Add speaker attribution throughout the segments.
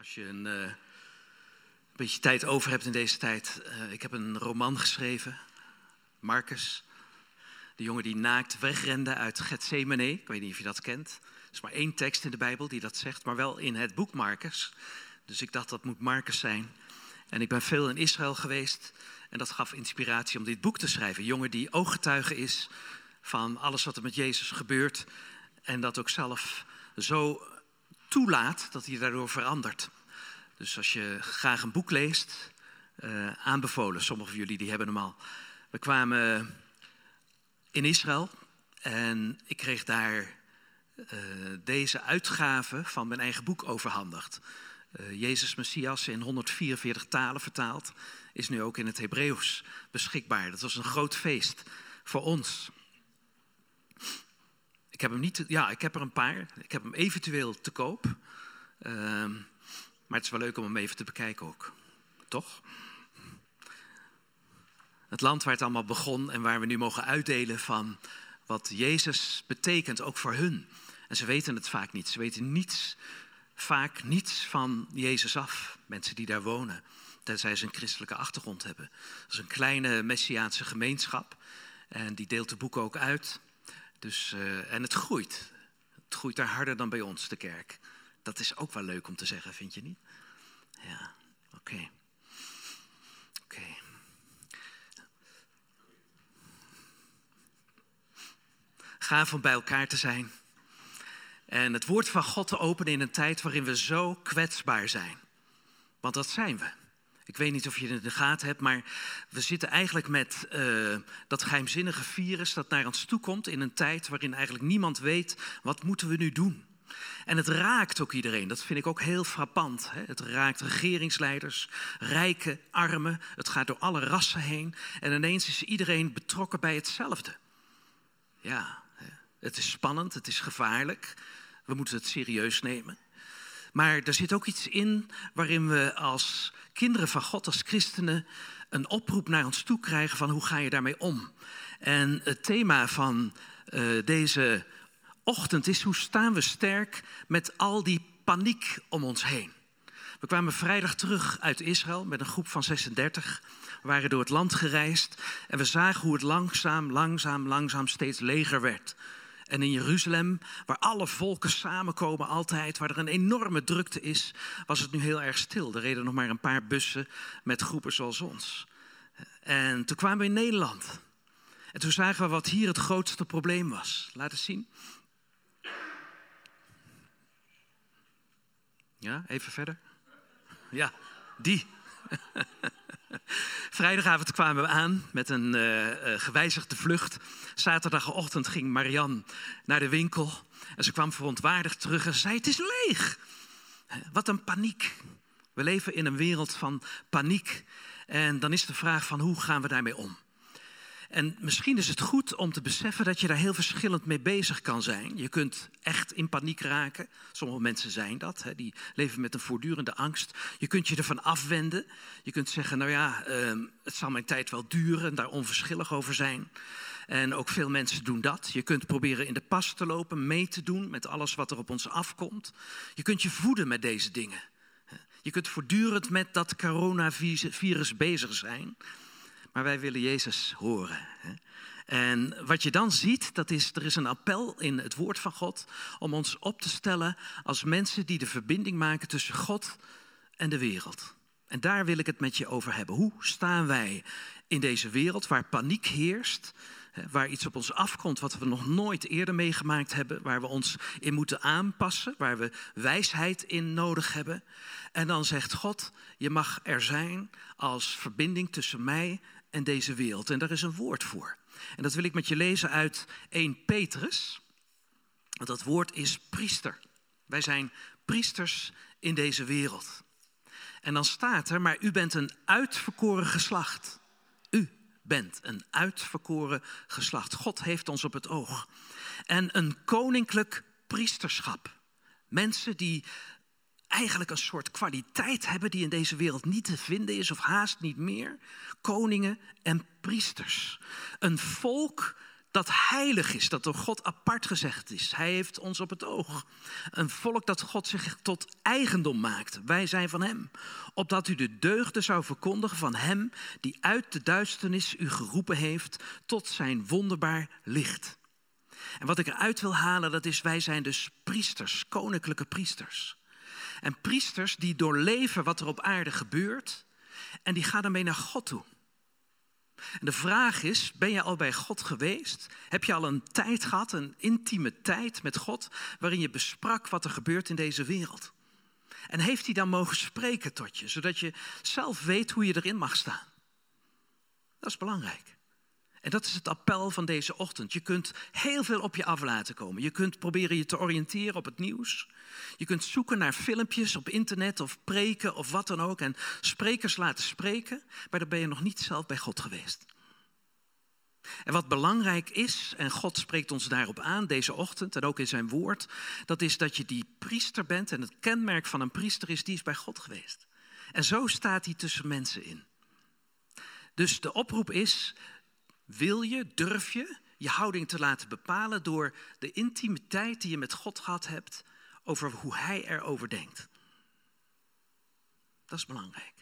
Speaker 1: Als je een uh, beetje tijd over hebt in deze tijd. Uh, ik heb een roman geschreven, Marcus. De jongen die naakt wegrende uit Gethsemane. Ik weet niet of je dat kent. Er is maar één tekst in de Bijbel die dat zegt, maar wel in het boek Marcus. Dus ik dacht dat moet Marcus zijn. En ik ben veel in Israël geweest. En dat gaf inspiratie om dit boek te schrijven. Een jongen die ooggetuige is van alles wat er met Jezus gebeurt. En dat ook zelf zo toelaat dat hij daardoor verandert. Dus als je graag een boek leest, uh, aanbevolen. Sommigen van jullie die hebben hem al. We kwamen in Israël en ik kreeg daar uh, deze uitgave van mijn eigen boek overhandigd. Uh, Jezus Messias in 144 talen vertaald, is nu ook in het Hebreeuws beschikbaar. Dat was een groot feest voor ons. Ik heb hem niet, ja, ik heb er een paar. Ik heb hem eventueel te koop. Uh, maar het is wel leuk om hem even te bekijken ook. Toch? Het land waar het allemaal begon en waar we nu mogen uitdelen van wat Jezus betekent, ook voor hun. En ze weten het vaak niet. Ze weten niets, vaak niets van Jezus af. Mensen die daar wonen, tenzij ze een christelijke achtergrond hebben. Dat is een kleine messiaanse gemeenschap. En die deelt de boeken ook uit. Dus, uh, en het groeit. Het groeit daar harder dan bij ons, de kerk. Dat is ook wel leuk om te zeggen, vind je niet? Ja, oké. Oké. Gaaf om bij elkaar te zijn. En het woord van God te openen in een tijd waarin we zo kwetsbaar zijn. Want dat zijn we. Ik weet niet of je het in de gaten hebt, maar we zitten eigenlijk met uh, dat geheimzinnige virus dat naar ons toe komt in een tijd waarin eigenlijk niemand weet wat moeten we nu doen. En het raakt ook iedereen. Dat vind ik ook heel frappant. Hè? Het raakt regeringsleiders, rijke, armen. Het gaat door alle rassen heen. En ineens is iedereen betrokken bij hetzelfde. Ja, het is spannend, het is gevaarlijk. We moeten het serieus nemen. Maar er zit ook iets in waarin we als kinderen van God, als christenen, een oproep naar ons toe krijgen van hoe ga je daarmee om. En het thema van uh, deze ochtend is hoe staan we sterk met al die paniek om ons heen. We kwamen vrijdag terug uit Israël met een groep van 36. We waren door het land gereisd en we zagen hoe het langzaam, langzaam, langzaam steeds leger werd. En in Jeruzalem, waar alle volken samenkomen altijd, waar er een enorme drukte is, was het nu heel erg stil. Er reden nog maar een paar bussen met groepen zoals ons. En toen kwamen we in Nederland. En toen zagen we wat hier het grootste probleem was. Laat eens zien. Ja, even verder. Ja, die. Vrijdagavond kwamen we aan met een uh, gewijzigde vlucht. Zaterdagochtend ging Marianne naar de winkel. En ze kwam verontwaardigd terug en zei: Het is leeg. Wat een paniek. We leven in een wereld van paniek. En dan is de vraag van hoe gaan we daarmee om? En misschien is het goed om te beseffen dat je daar heel verschillend mee bezig kan zijn. Je kunt echt in paniek raken. Sommige mensen zijn dat, hè, die leven met een voortdurende angst. Je kunt je ervan afwenden. Je kunt zeggen, nou ja, uh, het zal mijn tijd wel duren en daar onverschillig over zijn. En ook veel mensen doen dat. Je kunt proberen in de pas te lopen, mee te doen met alles wat er op ons afkomt. Je kunt je voeden met deze dingen. Je kunt voortdurend met dat coronavirus bezig zijn maar wij willen Jezus horen. En wat je dan ziet, dat is, er is een appel in het woord van God om ons op te stellen als mensen die de verbinding maken tussen God en de wereld. En daar wil ik het met je over hebben. Hoe staan wij in deze wereld waar paniek heerst, waar iets op ons afkomt wat we nog nooit eerder meegemaakt hebben, waar we ons in moeten aanpassen, waar we wijsheid in nodig hebben. En dan zegt God, je mag er zijn als verbinding tussen mij en deze wereld. En daar is een woord voor. En dat wil ik met je lezen uit 1 Petrus. Want dat woord is priester. Wij zijn priesters in deze wereld. En dan staat er, maar u bent een uitverkoren geslacht. U bent een uitverkoren geslacht. God heeft ons op het oog. En een koninklijk priesterschap. Mensen die eigenlijk een soort kwaliteit hebben die in deze wereld niet te vinden is, of haast niet meer. Koningen en priesters. Een volk dat heilig is, dat door God apart gezegd is. Hij heeft ons op het oog. Een volk dat God zich tot eigendom maakt. Wij zijn van Hem. Opdat u de deugden zou verkondigen van Hem die uit de duisternis u geroepen heeft tot zijn wonderbaar licht. En wat ik eruit wil halen, dat is wij zijn dus priesters, koninklijke priesters. En priesters die doorleven wat er op aarde gebeurt en die gaan ermee naar God toe. En de vraag is, ben je al bij God geweest? Heb je al een tijd gehad, een intieme tijd met God, waarin je besprak wat er gebeurt in deze wereld? En heeft hij dan mogen spreken tot je, zodat je zelf weet hoe je erin mag staan? Dat is belangrijk. En dat is het appel van deze ochtend. Je kunt heel veel op je af laten komen. Je kunt proberen je te oriënteren op het nieuws. Je kunt zoeken naar filmpjes op internet of preken of wat dan ook. En sprekers laten spreken, maar dan ben je nog niet zelf bij God geweest. En wat belangrijk is, en God spreekt ons daarop aan deze ochtend en ook in zijn woord, dat is dat je die priester bent. En het kenmerk van een priester is, die is bij God geweest. En zo staat hij tussen mensen in. Dus de oproep is, wil je, durf je je houding te laten bepalen door de intimiteit die je met God gehad hebt over hoe Hij erover denkt? Dat is belangrijk.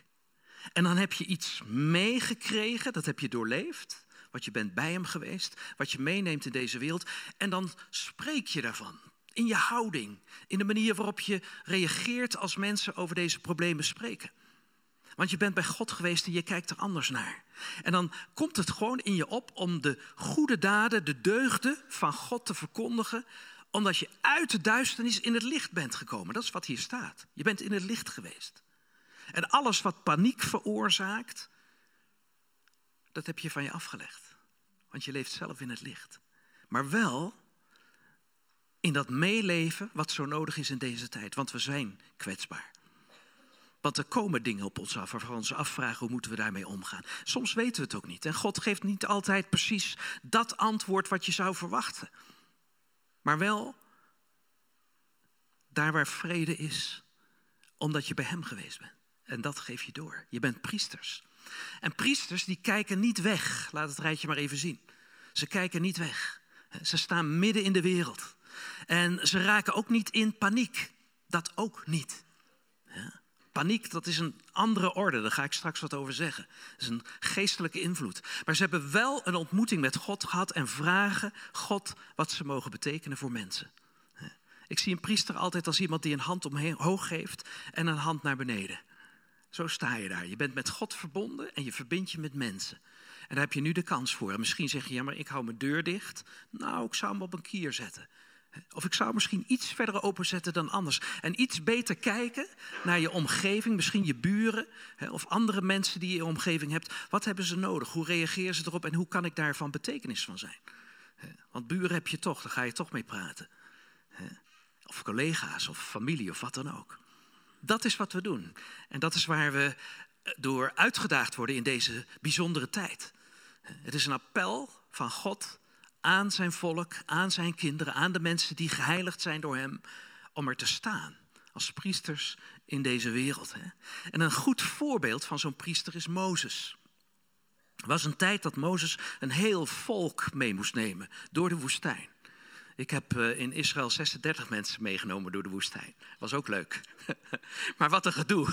Speaker 1: En dan heb je iets meegekregen, dat heb je doorleefd, wat je bent bij Hem geweest, wat je meeneemt in deze wereld. En dan spreek je daarvan. In je houding, in de manier waarop je reageert als mensen over deze problemen spreken. Want je bent bij God geweest en je kijkt er anders naar. En dan komt het gewoon in je op om de goede daden, de deugden van God te verkondigen, omdat je uit de duisternis in het licht bent gekomen. Dat is wat hier staat. Je bent in het licht geweest. En alles wat paniek veroorzaakt, dat heb je van je afgelegd. Want je leeft zelf in het licht. Maar wel in dat meeleven wat zo nodig is in deze tijd. Want we zijn kwetsbaar. Want er komen dingen op ons af waarvan we ons afvragen hoe moeten we daarmee omgaan. Soms weten we het ook niet. En God geeft niet altijd precies dat antwoord wat je zou verwachten. Maar wel daar waar vrede is, omdat je bij Hem geweest bent. En dat geef je door. Je bent priesters. En priesters die kijken niet weg. Laat het rijtje maar even zien. Ze kijken niet weg. Ze staan midden in de wereld. En ze raken ook niet in paniek. Dat ook niet. Paniek, dat is een andere orde, daar ga ik straks wat over zeggen. Dat is een geestelijke invloed. Maar ze hebben wel een ontmoeting met God gehad en vragen God wat ze mogen betekenen voor mensen. Ik zie een priester altijd als iemand die een hand omhoog geeft en een hand naar beneden. Zo sta je daar. Je bent met God verbonden en je verbindt je met mensen. En daar heb je nu de kans voor. En misschien zeg je, ja, maar ik hou mijn deur dicht. Nou, ik zou hem op een kier zetten. Of ik zou misschien iets verder openzetten dan anders. En iets beter kijken naar je omgeving, misschien je buren of andere mensen die je in je omgeving hebt. Wat hebben ze nodig? Hoe reageren ze erop en hoe kan ik daarvan betekenis van zijn? Want buren heb je toch, daar ga je toch mee praten. Of collega's of familie of wat dan ook. Dat is wat we doen. En dat is waar we eh, door uitgedaagd worden in deze bijzondere tijd. Het is een appel van God aan zijn volk, aan zijn kinderen, aan de mensen die geheiligd zijn door hem, om er te staan als priesters in deze wereld. Hè. En een goed voorbeeld van zo'n priester is Mozes. Er was een tijd dat Mozes een heel volk mee moest nemen door de woestijn. Ik heb eh, in Israël 36 mensen meegenomen door de woestijn. Was ook leuk. maar wat een gedoe.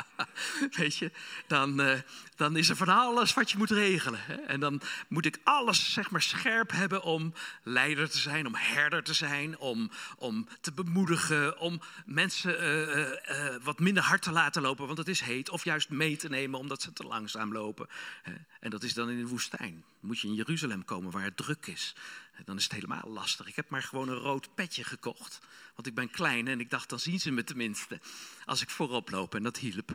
Speaker 1: Weet je, dan, uh, dan is er van alles wat je moet regelen. En dan moet ik alles zeg maar scherp hebben om leider te zijn, om herder te zijn, om, om te bemoedigen, om mensen uh, wat minder hard te laten lopen, want het is heet. Of juist mee te nemen omdat ze te langzaam lopen. En dat is dan in de woestijn. Moet je in Jeruzalem komen waar het druk is. Dan is het helemaal lastig. Ik heb maar gewoon een rood petje gekocht. Want ik ben klein en ik dacht, dan zien ze me tenminste. Als ik voorop loop en dat hielp.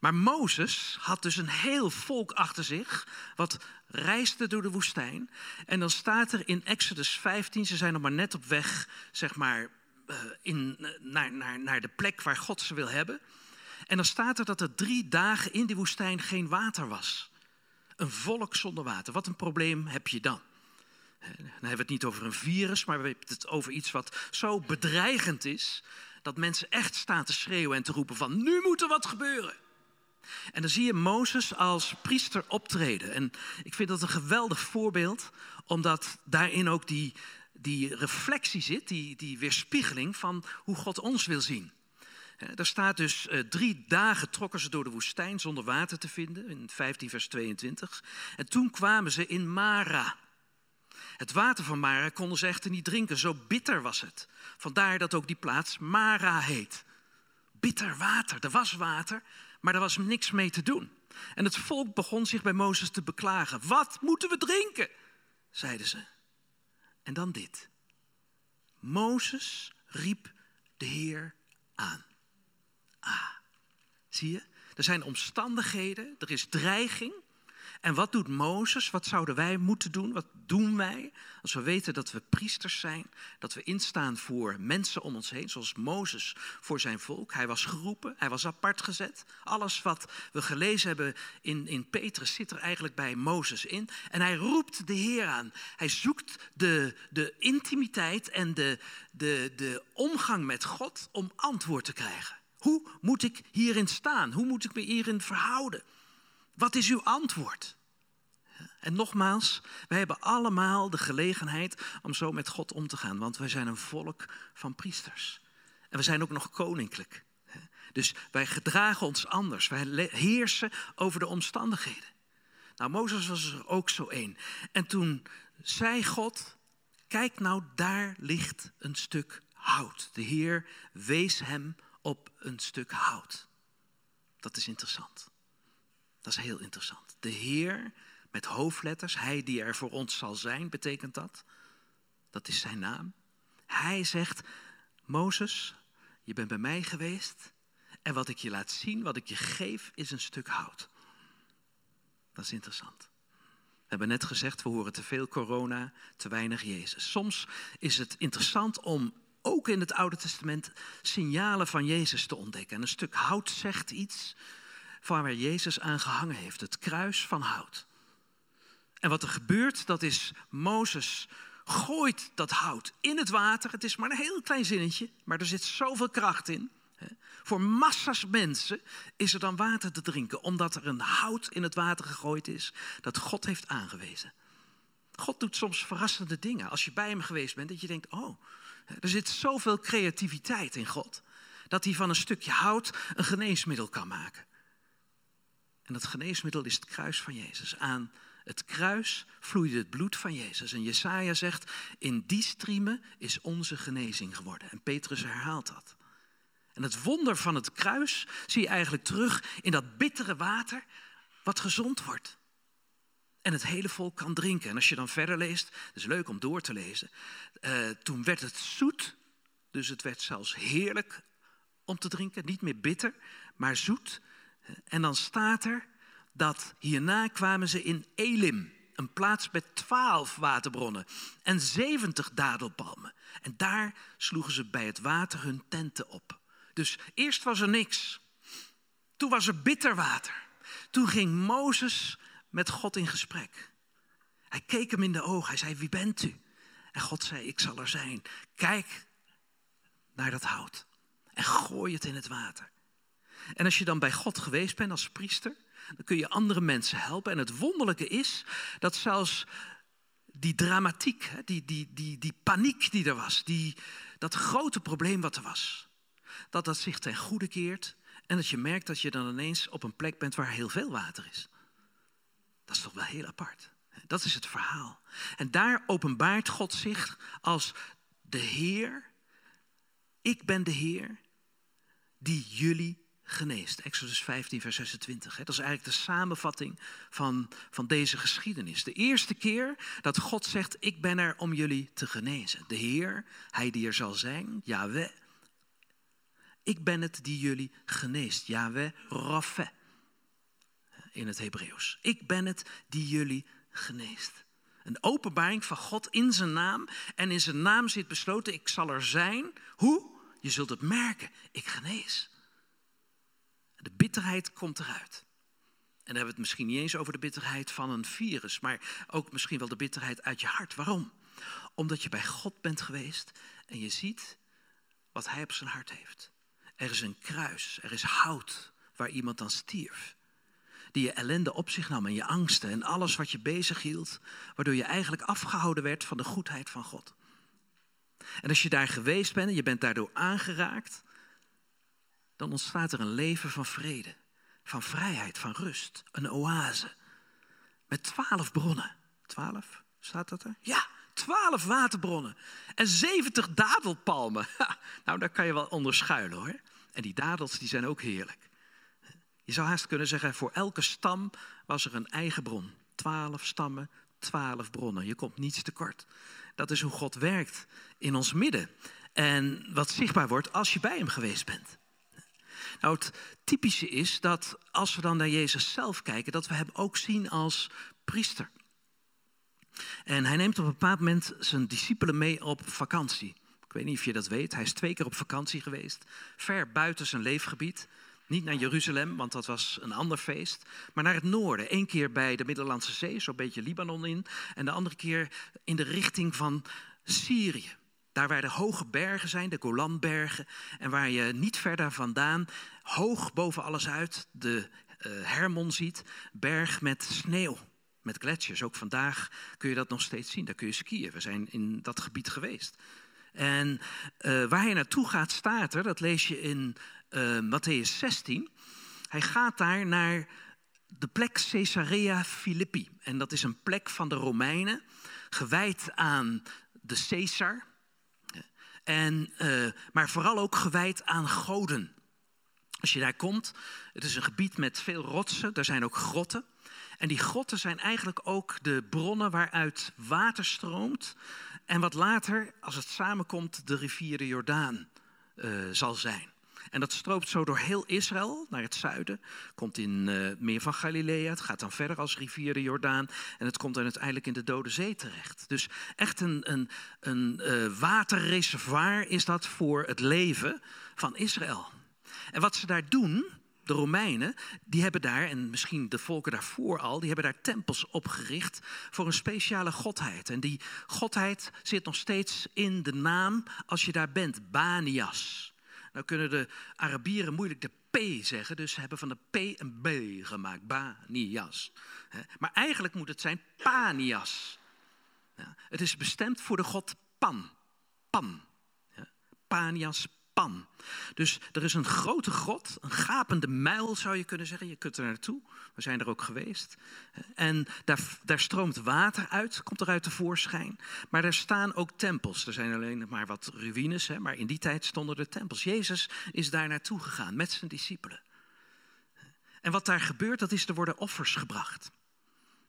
Speaker 1: Maar Mozes had dus een heel volk achter zich. Wat reisde door de woestijn. En dan staat er in Exodus 15, ze zijn nog maar net op weg, zeg maar, eh, in, eh, naar, naar, naar de plek waar God ze wil hebben. En dan staat er dat er drie dagen in die woestijn geen water was. Een volk zonder water. Wat een probleem heb je dan? Dan hebben we het niet over een virus, maar we hebben het over iets wat zo bedreigend is. Dat mensen echt staan te schreeuwen en te roepen van nu moet er wat gebeuren. En dan zie je Mozes als priester optreden. En ik vind dat een geweldig voorbeeld, omdat daarin ook die, die reflectie zit, die, die weerspiegeling van hoe God ons wil zien. Er staat dus uh, drie dagen trokken ze door de woestijn zonder water te vinden, in 15 vers 22. En toen kwamen ze in Mara. Het water van Mara konden ze echter niet drinken, zo bitter was het. Vandaar dat ook die plaats Mara heet. Bitter water, er was water, maar er was niks mee te doen. En het volk begon zich bij Mozes te beklagen. Wat moeten we drinken? zeiden ze. En dan dit. Mozes riep de Heer aan. Ah, zie je? Er zijn omstandigheden, er is dreiging. En wat doet Mozes? Wat zouden wij moeten doen? Wat doen wij als we weten dat we priesters zijn? Dat we instaan voor mensen om ons heen, zoals Mozes voor zijn volk. Hij was geroepen, hij was apart gezet. Alles wat we gelezen hebben in, in Petrus zit er eigenlijk bij Mozes in. En hij roept de Heer aan. Hij zoekt de, de intimiteit en de, de, de omgang met God om antwoord te krijgen. Hoe moet ik hierin staan? Hoe moet ik me hierin verhouden? Wat is uw antwoord? En nogmaals, wij hebben allemaal de gelegenheid om zo met God om te gaan, want wij zijn een volk van priesters. En we zijn ook nog koninklijk. Dus wij gedragen ons anders. Wij heersen over de omstandigheden. Nou, Mozes was er ook zo één. En toen zei God: Kijk nou, daar ligt een stuk hout. De Heer wees hem op een stuk hout. Dat is interessant. Dat is heel interessant. De Heer met hoofdletters, Hij die er voor ons zal zijn, betekent dat. Dat is zijn naam. Hij zegt, Mozes, je bent bij mij geweest en wat ik je laat zien, wat ik je geef, is een stuk hout. Dat is interessant. We hebben net gezegd, we horen te veel corona, te weinig Jezus. Soms is het interessant om ook in het Oude Testament signalen van Jezus te ontdekken. En een stuk hout zegt iets van waar Jezus aan gehangen heeft. Het kruis van hout. En wat er gebeurt, dat is Mozes gooit dat hout in het water. Het is maar een heel klein zinnetje, maar er zit zoveel kracht in. Voor massa's mensen is er dan water te drinken, omdat er een hout in het water gegooid is dat God heeft aangewezen. God doet soms verrassende dingen. Als je bij hem geweest bent, dat je denkt, oh, er zit zoveel creativiteit in God, dat hij van een stukje hout een geneesmiddel kan maken. En dat geneesmiddel is het kruis van Jezus. Aan het kruis vloeide het bloed van Jezus. En Jesaja zegt, in die striemen is onze genezing geworden. En Petrus herhaalt dat. En het wonder van het kruis zie je eigenlijk terug in dat bittere water wat gezond wordt. En het hele volk kan drinken. En als je dan verder leest, het is leuk om door te lezen. Uh, toen werd het zoet, dus het werd zelfs heerlijk om te drinken. Niet meer bitter, maar zoet. En dan staat er dat hierna kwamen ze in Elim, een plaats met twaalf waterbronnen en zeventig dadelpalmen. En daar sloegen ze bij het water hun tenten op. Dus eerst was er niks. Toen was er bitter water. Toen ging Mozes met God in gesprek. Hij keek hem in de ogen. Hij zei: Wie bent u? En God zei: Ik zal er zijn. Kijk naar dat hout en gooi het in het water. En als je dan bij God geweest bent als priester, dan kun je andere mensen helpen. En het wonderlijke is dat zelfs die dramatiek, die, die, die, die paniek die er was, die, dat grote probleem wat er was, dat dat zich ten goede keert en dat je merkt dat je dan ineens op een plek bent waar heel veel water is. Dat is toch wel heel apart. Dat is het verhaal. En daar openbaart God zich als de Heer. Ik ben de Heer die jullie geneest. Exodus 15, vers 26. Dat is eigenlijk de samenvatting van, van deze geschiedenis. De eerste keer dat God zegt, ik ben er om jullie te genezen. De Heer, Hij die er zal zijn, Yahweh. Ik ben het die jullie geneest. Yahweh Rapha in het Hebreeuws. Ik ben het die jullie geneest. Een openbaring van God in zijn naam. En in zijn naam zit besloten, ik zal er zijn. Hoe? Je zult het merken. Ik genees. De bitterheid komt eruit. En dan hebben we het misschien niet eens over de bitterheid van een virus, maar ook misschien wel de bitterheid uit je hart. Waarom? Omdat je bij God bent geweest en je ziet wat Hij op zijn hart heeft. Er is een kruis, er is hout waar iemand dan stierf. die je ellende op zich nam en je angsten en alles wat je bezig hield, waardoor je eigenlijk afgehouden werd van de goedheid van God. En als je daar geweest bent en je bent daardoor aangeraakt, dan ontstaat er een leven van vrede, van vrijheid, van rust, een oase. Met twaalf bronnen. Twaalf, staat dat er? Ja, twaalf waterbronnen en zeventig dadelpalmen. nou, daar kan je wel onder schuilen hoor. En die dadels die zijn ook heerlijk. Je zou haast kunnen zeggen, voor elke stam was er een eigen bron. Twaalf stammen, twaalf bronnen. Je komt niets tekort. Dat is hoe God werkt in ons midden. En wat zichtbaar wordt als je bij hem geweest bent. Nou, het typische is dat als we dan naar Jezus zelf kijken, dat we hem ook zien als priester. En hij neemt op een bepaald moment zijn discipelen mee op vakantie. Ik weet niet of je dat weet. Hij is twee keer op vakantie geweest, ver buiten zijn leefgebied. Niet naar Jeruzalem, want dat was een ander feest, maar naar het noorden. Eén keer bij de Middellandse Zee, zo'n beetje Libanon in. En de andere keer in de richting van Syrië. Daar waar de hoge bergen zijn, de Golanbergen. En waar je niet verder vandaan, hoog boven alles uit, de uh, Hermon ziet. Berg met sneeuw, met gletsjers. Ook vandaag kun je dat nog steeds zien. Daar kun je skiën. We zijn in dat gebied geweest. En uh, waar hij naartoe gaat, staat er, dat lees je in uh, Matthäus 16. Hij gaat daar naar de plek Caesarea Philippi. En dat is een plek van de Romeinen, gewijd aan de Caesar. En, uh, maar vooral ook gewijd aan goden. Als je daar komt, het is een gebied met veel rotsen, er zijn ook grotten. En die grotten zijn eigenlijk ook de bronnen waaruit water stroomt. En wat later, als het samenkomt, de rivier de Jordaan uh, zal zijn. En dat stroomt zo door heel Israël naar het zuiden. Komt in uh, meer van Galilea. Het gaat dan verder als rivier de Jordaan. En het komt dan uiteindelijk in de Dode Zee terecht. Dus echt een, een, een uh, waterreservoir is dat voor het leven van Israël. En wat ze daar doen, de Romeinen, die hebben daar, en misschien de volken daarvoor al, die hebben daar tempels opgericht voor een speciale godheid. En die godheid zit nog steeds in de naam als je daar bent, Banias. Nou kunnen de Arabieren moeilijk de P zeggen, dus ze hebben van de P een B gemaakt, Banias. Maar eigenlijk moet het zijn Panias. Het is bestemd voor de god Pan. Pan. Panias, Pan. Dus er is een grote grot, een gapende muil zou je kunnen zeggen. Je kunt er naartoe, we zijn er ook geweest. En daar, daar stroomt water uit, komt eruit tevoorschijn. Maar er staan ook tempels. Er zijn alleen maar wat ruïnes, hè, maar in die tijd stonden er tempels. Jezus is daar naartoe gegaan met zijn discipelen. En wat daar gebeurt, dat is er worden offers gebracht.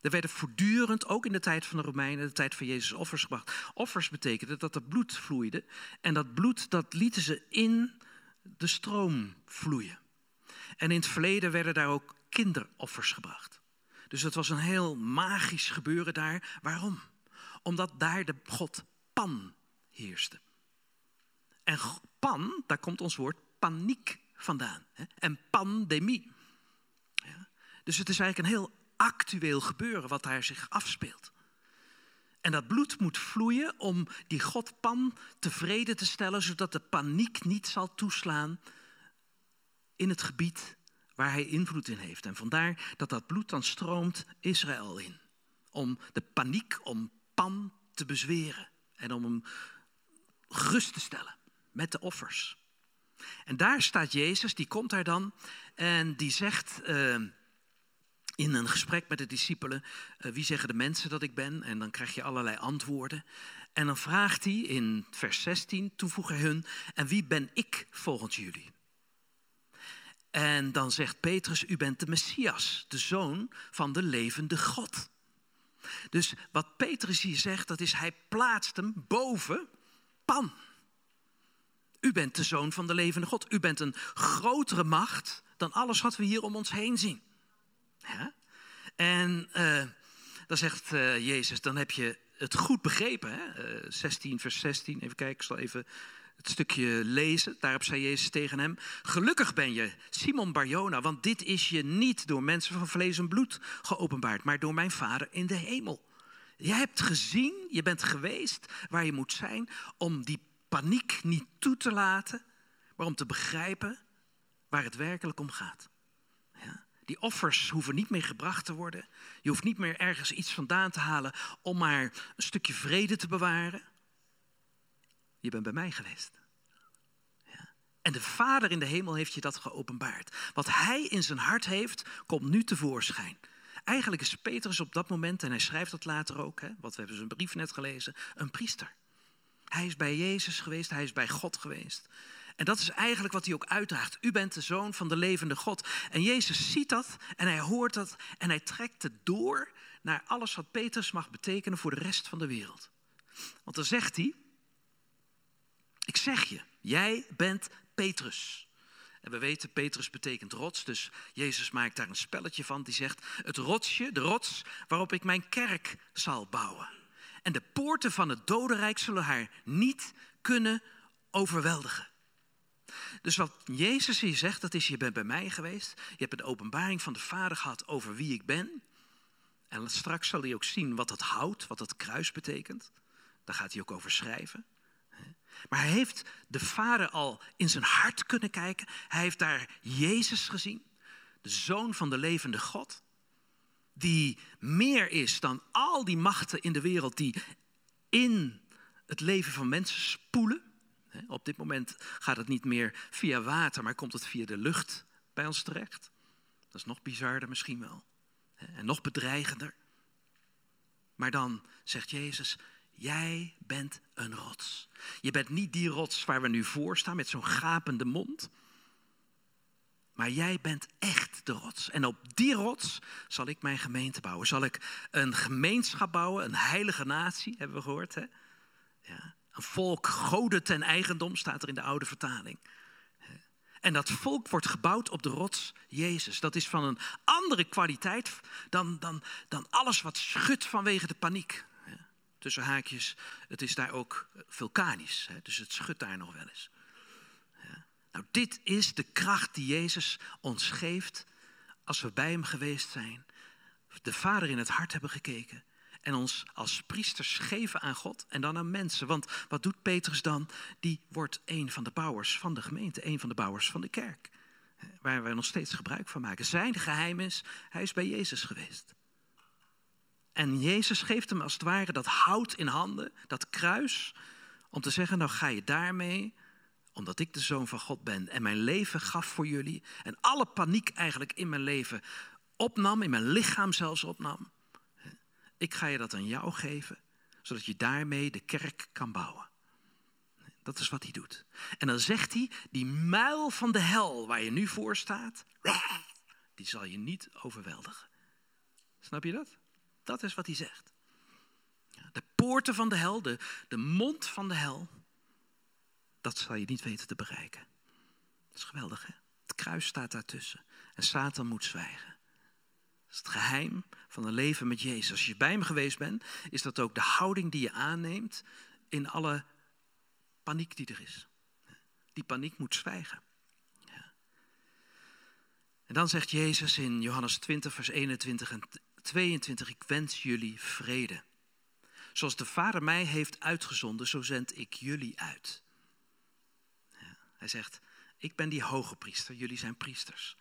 Speaker 1: Er werden voortdurend, ook in de tijd van de Romeinen, de tijd van Jezus, offers gebracht. Offers betekende dat er bloed vloeide. En dat bloed, dat lieten ze in de stroom vloeien. En in het verleden werden daar ook kinderoffers gebracht. Dus het was een heel magisch gebeuren daar. Waarom? Omdat daar de god Pan heerste. En Pan, daar komt ons woord paniek vandaan. En pandemie. Dus het is eigenlijk een heel actueel gebeuren wat daar zich afspeelt. En dat bloed moet vloeien om die God Pan tevreden te stellen, zodat de paniek niet zal toeslaan in het gebied waar hij invloed in heeft. En vandaar dat dat bloed dan stroomt Israël in. Om de paniek om Pan te bezweren en om hem gerust te stellen met de offers. En daar staat Jezus, die komt daar dan en die zegt. Uh, in een gesprek met de discipelen, uh, wie zeggen de mensen dat ik ben? En dan krijg je allerlei antwoorden. En dan vraagt hij in vers 16, toevoegen hun, en wie ben ik volgens jullie? En dan zegt Petrus, u bent de Messias, de zoon van de levende God. Dus wat Petrus hier zegt, dat is hij plaatst hem boven Pan. U bent de zoon van de levende God. U bent een grotere macht dan alles wat we hier om ons heen zien. Ja? En uh, dan zegt uh, Jezus, dan heb je het goed begrepen. Hè? Uh, 16, vers 16, even kijken, ik zal even het stukje lezen. Daarop zei Jezus tegen hem, gelukkig ben je, Simon Barjona, want dit is je niet door mensen van vlees en bloed geopenbaard, maar door mijn Vader in de hemel. Je hebt gezien, je bent geweest waar je moet zijn om die paniek niet toe te laten, maar om te begrijpen waar het werkelijk om gaat. Die offers hoeven niet meer gebracht te worden. Je hoeft niet meer ergens iets vandaan te halen om maar een stukje vrede te bewaren. Je bent bij mij geweest. Ja. En de Vader in de hemel heeft je dat geopenbaard. Wat Hij in zijn hart heeft, komt nu tevoorschijn. Eigenlijk is Petrus op dat moment, en hij schrijft dat later ook, hè, wat we hebben zijn brief net gelezen, een priester. Hij is bij Jezus geweest, hij is bij God geweest. En dat is eigenlijk wat hij ook uitdraagt. U bent de zoon van de levende God. En Jezus ziet dat en hij hoort dat en hij trekt het door naar alles wat Petrus mag betekenen voor de rest van de wereld. Want dan zegt hij, ik zeg je, jij bent Petrus. En we weten, Petrus betekent rots, dus Jezus maakt daar een spelletje van. Die zegt, het rotsje, de rots waarop ik mijn kerk zal bouwen. En de poorten van het dodenrijk zullen haar niet kunnen overweldigen. Dus wat Jezus hier zegt, dat is, je bent bij mij geweest. Je hebt een openbaring van de Vader gehad over wie ik ben. En straks zal hij ook zien wat dat hout, wat dat kruis betekent. Daar gaat hij ook over schrijven. Maar hij heeft de Vader al in zijn hart kunnen kijken. Hij heeft daar Jezus gezien, de Zoon van de levende God. Die meer is dan al die machten in de wereld die in het leven van mensen spoelen. Op dit moment gaat het niet meer via water, maar komt het via de lucht bij ons terecht. Dat is nog bizarder misschien wel. En nog bedreigender. Maar dan zegt Jezus, jij bent een rots. Je bent niet die rots waar we nu voor staan met zo'n gapende mond. Maar jij bent echt de rots. En op die rots zal ik mijn gemeente bouwen. Zal ik een gemeenschap bouwen, een heilige natie, hebben we gehoord. Hè? Ja. Een volk, goden ten eigendom, staat er in de oude vertaling. En dat volk wordt gebouwd op de rots Jezus. Dat is van een andere kwaliteit dan, dan, dan alles wat schudt vanwege de paniek. Tussen haakjes, het is daar ook vulkanisch, dus het schudt daar nog wel eens. Nou, dit is de kracht die Jezus ons geeft als we bij Hem geweest zijn. De Vader in het hart hebben gekeken en ons als priesters geven aan God en dan aan mensen. Want wat doet Petrus dan? Die wordt een van de bouwers van de gemeente, een van de bouwers van de kerk. Waar wij nog steeds gebruik van maken. Zijn geheim is, hij is bij Jezus geweest. En Jezus geeft hem als het ware dat hout in handen, dat kruis, om te zeggen, nou ga je daarmee, omdat ik de zoon van God ben en mijn leven gaf voor jullie en alle paniek eigenlijk in mijn leven opnam, in mijn lichaam zelfs opnam. Ik ga je dat aan jou geven, zodat je daarmee de kerk kan bouwen. Dat is wat hij doet. En dan zegt hij, die muil van de hel waar je nu voor staat, die zal je niet overweldigen. Snap je dat? Dat is wat hij zegt. De poorten van de hel, de, mond van de hel, dat zal je niet weten te bereiken. Dat is geweldig, hè? Het kruis staat daartussen. En Satan moet zwijgen. Het geheim van een leven met Jezus. Als je bij hem geweest bent, is dat ook de houding die je aanneemt in alle paniek die er is. Die paniek moet zwijgen. Ja. En dan zegt Jezus in Johannes 20, vers 21 en 22, ik wens jullie vrede. Zoals de Vader mij heeft uitgezonden, zo zend ik jullie uit. Ja, hij zegt, ik ben die hoge priester, jullie zijn priesters.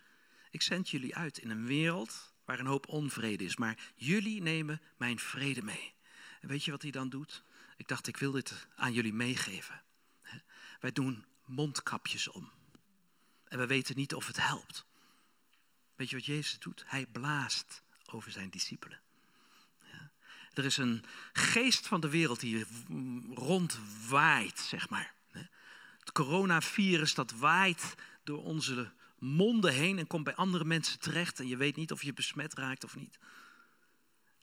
Speaker 1: Ik zend jullie uit in een wereld waar een hoop onvrede is, maar jullie nemen mijn vrede mee. En weet je wat hij dan doet? Ik dacht, ik wil dit aan jullie meegeven. Wij doen mondkapjes om. En we weten niet of het helpt. Weet je wat Jezus doet? Hij blaast over zijn discipelen. Er is een geest van de wereld die rondwaait, zeg maar. Het coronavirus dat waait door onze monden heen en komt bij andere mensen terecht. En je weet niet of je besmet raakt of niet.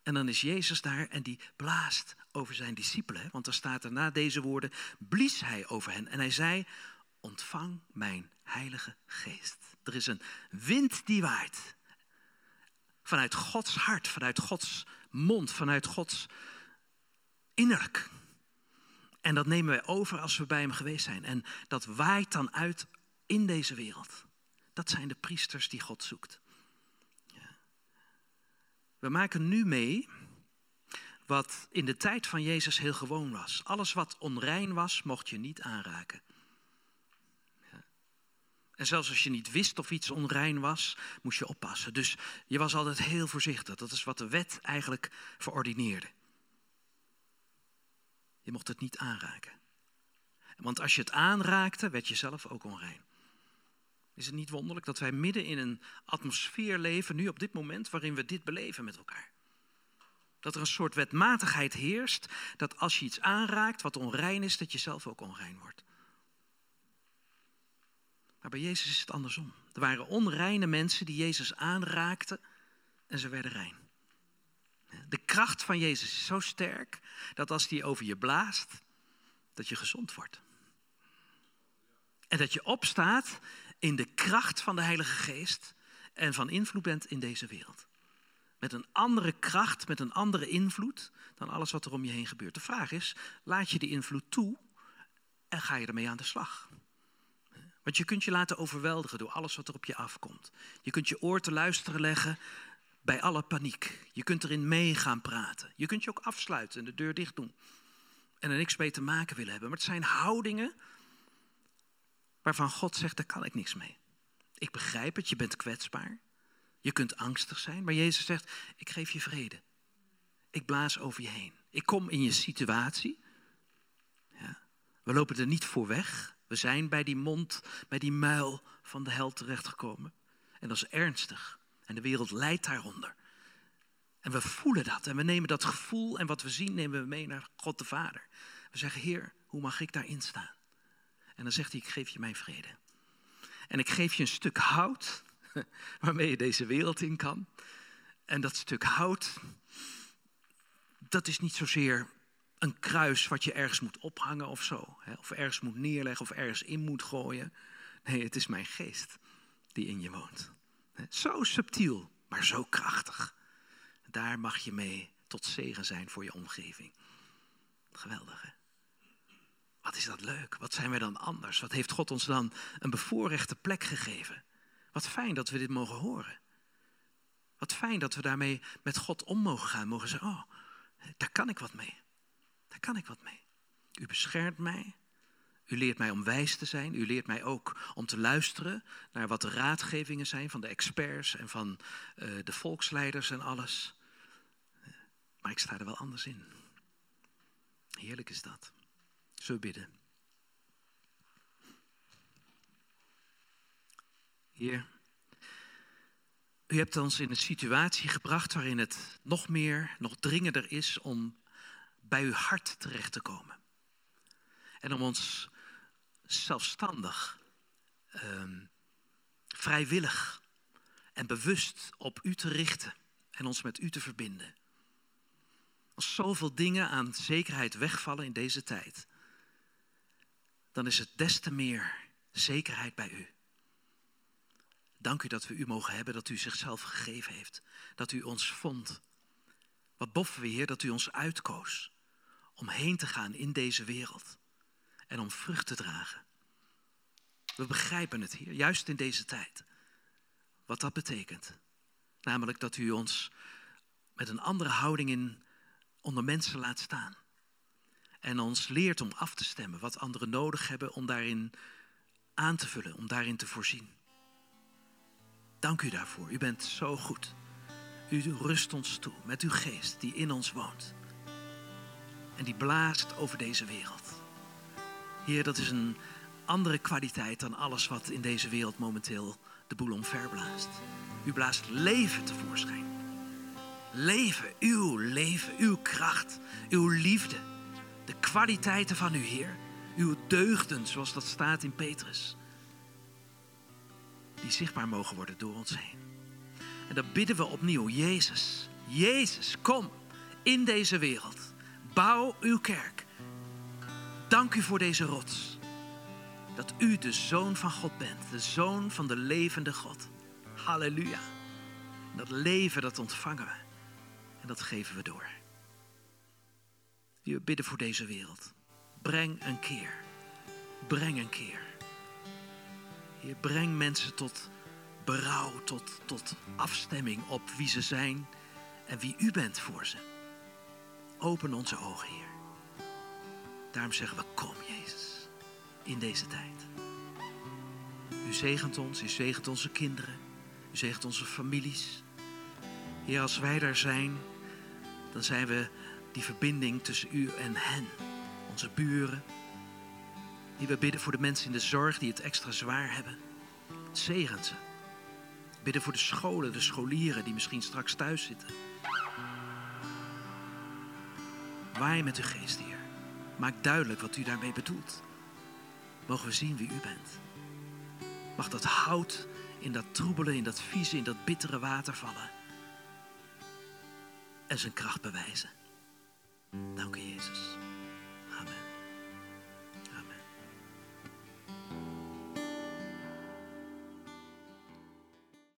Speaker 1: En dan is Jezus daar en die blaast over zijn discipelen. Want er staat er na deze woorden, blies hij over hen. En hij zei, ontvang mijn heilige geest. Er is een wind die waait. Vanuit Gods hart, vanuit Gods mond, vanuit Gods innerlijk. En dat nemen wij over als we bij Hem geweest zijn. En dat waait dan uit in deze wereld. Dat zijn de priesters die God zoekt. We maken nu mee wat in de tijd van Jezus heel gewoon was. Alles wat onrein was, mocht je niet aanraken. En zelfs als je niet wist of iets onrein was, moest je oppassen. Dus je was altijd heel voorzichtig. Dat is wat de wet eigenlijk verordineerde. Je mocht het niet aanraken. Want als je het aanraakte, werd je zelf ook onrein. Is het niet wonderlijk dat wij midden in een atmosfeer leven, nu op dit moment, waarin we dit beleven met elkaar? Dat er een soort wetmatigheid heerst, dat als je iets aanraakt wat onrein is, dat je zelf ook onrein wordt. Maar bij Jezus is het andersom. Er waren onreine mensen die Jezus aanraakten en ze werden rein. De kracht van Jezus is zo sterk dat als die over je blaast, dat je gezond wordt. En dat je opstaat in de kracht van de Heilige Geest en van invloed bent in deze wereld. Met een andere kracht, met een andere invloed dan alles wat er om je heen gebeurt. De vraag is, laat je die invloed toe en ga je ermee aan de slag? Want je kunt je laten overweldigen door alles wat er op je afkomt. Je kunt je oor te luisteren leggen bij alle paniek. Je kunt erin mee gaan praten. Je kunt je ook afsluiten en de deur dicht doen. En er niks mee te maken willen hebben. Maar het zijn houdingen waarvan God zegt, daar kan ik niks mee. Ik begrijp het, je bent kwetsbaar. Je kunt angstig zijn, maar Jezus zegt, ik geef je vrede. Ik blaas over je heen. Ik kom in je situatie. Ja. We lopen er niet voor weg. We zijn bij die mond, bij die muil van de hel terechtgekomen. En dat is ernstig. En de wereld lijdt daaronder. En we voelen dat. En we nemen dat gevoel en wat we zien nemen we mee naar God de Vader. We zeggen, Heer, hoe mag ik daarin staan? En dan zegt hij, ik geef je mijn vrede. En ik geef je een stuk hout waarmee je deze wereld in kan. En dat stuk hout, dat is niet zozeer een kruis wat je ergens moet ophangen of zo. Of ergens moet neerleggen of ergens in moet gooien. Nee, het is mijn geest die in je woont. Zo subtiel, maar zo krachtig. Daar mag je mee tot zegen zijn voor je omgeving. Geweldig, hè? Wat is dat leuk? Wat zijn wij dan anders? Wat heeft God ons dan een bevoorrechte plek gegeven? Wat fijn dat we dit mogen horen. Wat fijn dat we daarmee met God om mogen gaan. Mogen zeggen, oh, daar kan ik wat mee. Daar kan ik wat mee. U beschermt mij. U leert mij om wijs te zijn. U leert mij ook om te luisteren naar wat de raadgevingen zijn van de experts en van uh, de volksleiders en alles. Maar ik sta er wel anders in. Heerlijk is dat. Zo bidden. Heer, u hebt ons in een situatie gebracht waarin het nog meer, nog dringender is om bij uw hart terecht te komen. En om ons zelfstandig, um, vrijwillig en bewust op u te richten en ons met u te verbinden. Als zoveel dingen aan zekerheid wegvallen in deze tijd, dan is het des te meer zekerheid bij u. Dank u dat we u mogen hebben, dat u zichzelf gegeven heeft, dat u ons vond. Wat boffen we, Heer, dat u ons uitkoos om heen te gaan in deze wereld en om vrucht te dragen. We begrijpen het, Heer, juist in deze tijd, wat dat betekent. Namelijk dat u ons met een andere houding in onder mensen laat staan. En ons leert om af te stemmen wat anderen nodig hebben om daarin aan te vullen, om daarin te voorzien. Dank u daarvoor. U bent zo goed. U rust ons toe met uw geest die in ons woont. En die blaast over deze wereld. Heer, dat is een andere kwaliteit dan alles wat in deze wereld momenteel de boel omverblaast. U blaast leven tevoorschijn. Leven, uw leven, uw kracht, uw liefde. De kwaliteiten van u, Heer. Uw deugden, zoals dat staat in Petrus. Die zichtbaar mogen worden door ons heen. En dan bidden we opnieuw, Jezus, Jezus, kom in deze wereld. Bouw uw kerk. Dank u voor deze rots. Dat u de zoon van God bent, de zoon van de levende God. Halleluja. Dat leven, dat ontvangen we. En dat geven we door. We bidden voor deze wereld. Breng een keer. Breng een keer. Je breng mensen tot berouw, tot, tot afstemming op wie ze zijn en wie u bent voor ze. Open onze ogen, Heer. Daarom zeggen we, kom Jezus, in deze tijd. Uw zegent ons, u zegent onze kinderen, u zegent onze families. Heer, als wij daar zijn, dan zijn we die verbinding tussen u en hen, onze buren. Die we bidden voor de mensen in de zorg die het extra zwaar hebben. Zegent ze. Bidden voor de scholen, de scholieren die misschien straks thuis zitten. Waai met uw geest, Heer. Maak duidelijk wat u daarmee bedoelt. Mogen we zien wie u bent. Mag dat hout in dat troebele, in dat vieze, in dat bittere water vallen. En zijn kracht bewijzen. Dank u, Jezus.